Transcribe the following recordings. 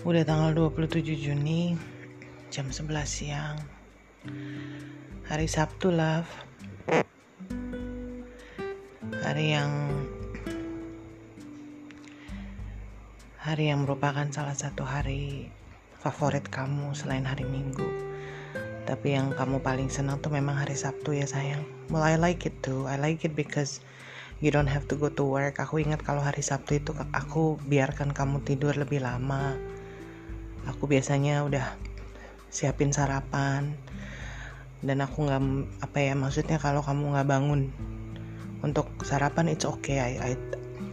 udah tanggal 27 Juni jam 11 siang. Hari Sabtu, love. Hari yang hari yang merupakan salah satu hari favorit kamu selain hari Minggu. Tapi yang kamu paling senang tuh memang hari Sabtu ya sayang. Well, I like it too. I like it because you don't have to go to work. Aku ingat kalau hari Sabtu itu aku biarkan kamu tidur lebih lama. Aku biasanya udah siapin sarapan. Dan aku nggak apa ya maksudnya kalau kamu nggak bangun untuk sarapan it's okay. I, I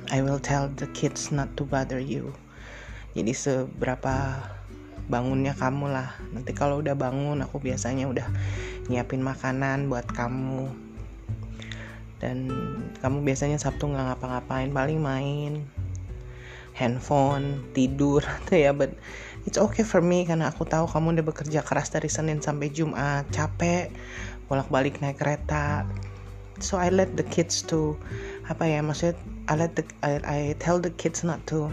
I will tell the kids not to bother you. Jadi seberapa bangunnya kamu lah. Nanti kalau udah bangun aku biasanya udah nyiapin makanan buat kamu. Dan kamu biasanya Sabtu nggak ngapa-ngapain paling main handphone tidur tuh ya but it's okay for me karena aku tahu kamu udah bekerja keras dari Senin sampai Jumat. Capek bolak-balik naik kereta. So I let the kids to apa ya maksud I let the I, I tell the kids not to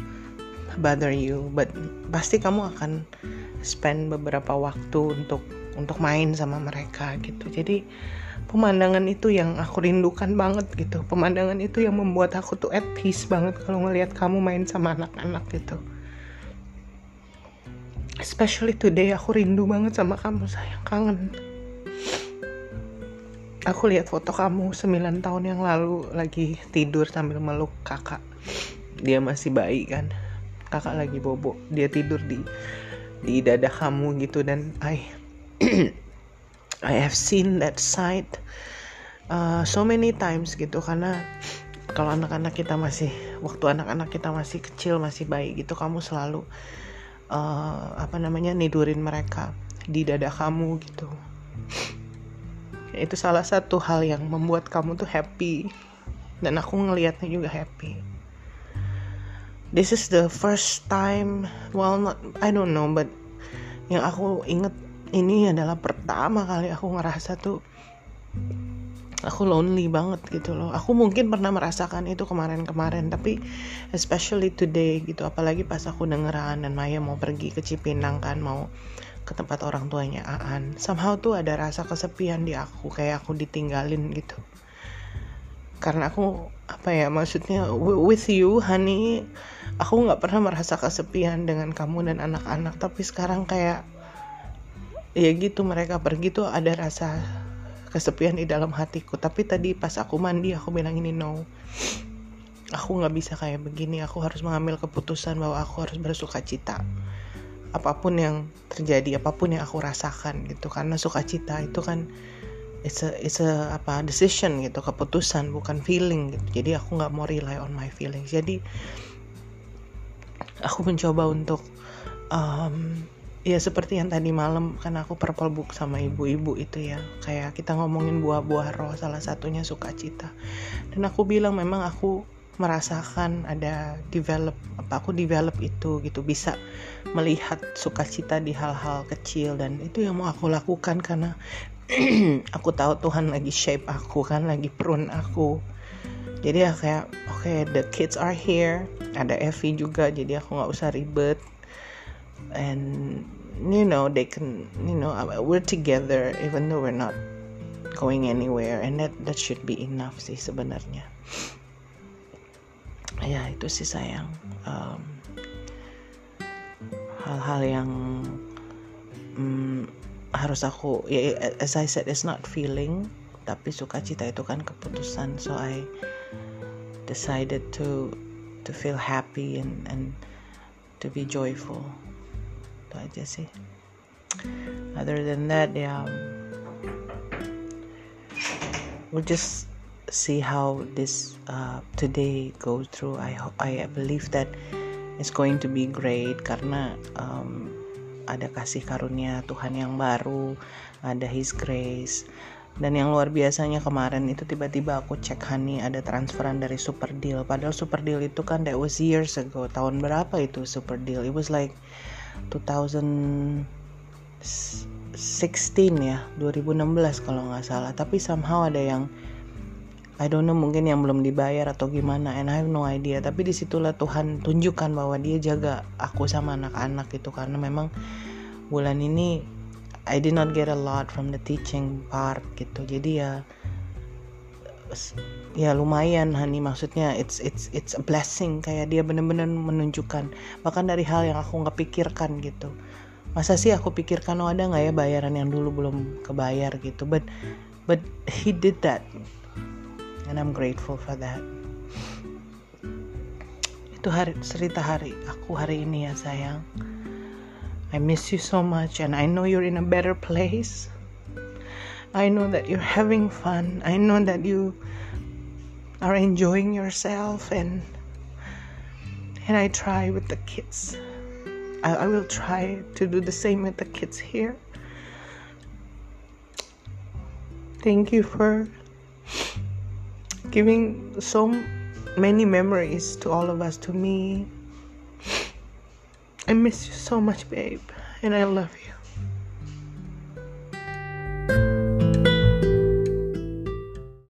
bother you. But pasti kamu akan spend beberapa waktu untuk untuk main sama mereka gitu. Jadi pemandangan itu yang aku rindukan banget gitu. Pemandangan itu yang membuat aku tuh at peace banget kalau ngelihat kamu main sama anak-anak gitu. Especially today aku rindu banget sama kamu sayang. Kangen. Aku lihat foto kamu 9 tahun yang lalu lagi tidur sambil meluk kakak. Dia masih bayi kan? Kakak lagi bobo. Dia tidur di di dada kamu gitu dan I I have seen that side uh, so many times gitu. Karena kalau anak-anak kita masih waktu anak-anak kita masih kecil masih bayi gitu kamu selalu uh, apa namanya nidurin mereka di dada kamu gitu. Itu salah satu hal yang membuat kamu tuh happy. Dan aku ngelihatnya juga happy. This is the first time well not I don't know but yang aku inget ini adalah pertama kali aku ngerasa tuh aku lonely banget gitu loh. Aku mungkin pernah merasakan itu kemarin-kemarin tapi especially today gitu. Apalagi pas aku dengeran dan Maya mau pergi ke Cipinang kan mau ke tempat orang tuanya Aan. Somehow tuh ada rasa kesepian di aku kayak aku ditinggalin gitu. Karena aku apa ya maksudnya with you honey aku nggak pernah merasa kesepian dengan kamu dan anak-anak. Tapi sekarang kayak ya gitu mereka pergi tuh ada rasa kesepian di dalam hatiku. Tapi tadi pas aku mandi aku bilang ini no. Aku nggak bisa kayak begini. Aku harus mengambil keputusan bahwa aku harus bersuka cita. Apa pun yang terjadi apa pun yang aku rasakan gitu. Karena sukacita itu kan it's a it's a apa decision gitu keputusan bukan feeling gitu. Jadi aku nggak mau rely on my feelings. Jadi aku mencoba untuk um, ya seperti yang tadi malam kan aku purple book sama ibu-ibu itu ya. Kayak kita ngomongin buah-buah roh salah satunya sukacita. Dan aku bilang memang aku merasakan ada develop apa aku develop itu gitu. Bisa melihat sukacita di hal-hal kecil dan itu yang mau aku lakukan karena aku tahu Tuhan lagi shape aku kan lagi prune aku. Jadi ya kayak oke okay, the kids are here. Ada Evi juga jadi aku nggak usah ribet and you know they can you know we're together even though we're not going anywhere. And that that should be enough sih sebenarnya. Ya itu sih sayang. Hal hal-hal yang um, harus aku ya as I said it's not feeling tapi sukacita itu kan keputusan. So I decided to to feel happy and and to be joyful itu aja sih. Other than that ya yeah, we'll just see how this uh, today goes through. I hope I believe that it's going to be great karena um, ada kasih karunia Tuhan yang baru ada His grace. Dan yang luar biasanya kemarin itu tiba-tiba aku cek Hani ada transferan dari Super Deal. Padahal Super Deal itu kan that was years ago. Tahun berapa itu Super Deal? It was like 2016 ya 2016 kalau nggak salah. Tapi somehow ada yang I don't know mungkin yang belum dibayar atau gimana and I have no idea. Tapi di situlah Tuhan tunjukkan bahwa dia jaga aku sama anak-anak itu karena memang bulan ini I did not get a lot from the teaching part gitu. Jadi ya ya lumayan Hani maksudnya it's it's it's a blessing. Kayak dia bener-bener menunjukkan. Bahkan dari hal yang aku nggak pikirkan gitu. Masa sih aku pikirkan oh ada nggak ya bayaran yang dulu belum kebayar? gitu. But but he did that. And I'm grateful for that. Itu hari cerita hari aku hari ini ya sayang. I miss you so much and I know you're in a better place I know that you're having fun I know that you are enjoying yourself and and I try with the kids I, I will try to do the same with the kids here thank you for giving so many memories to all of us, to me. I miss you so much, babe, and I love you.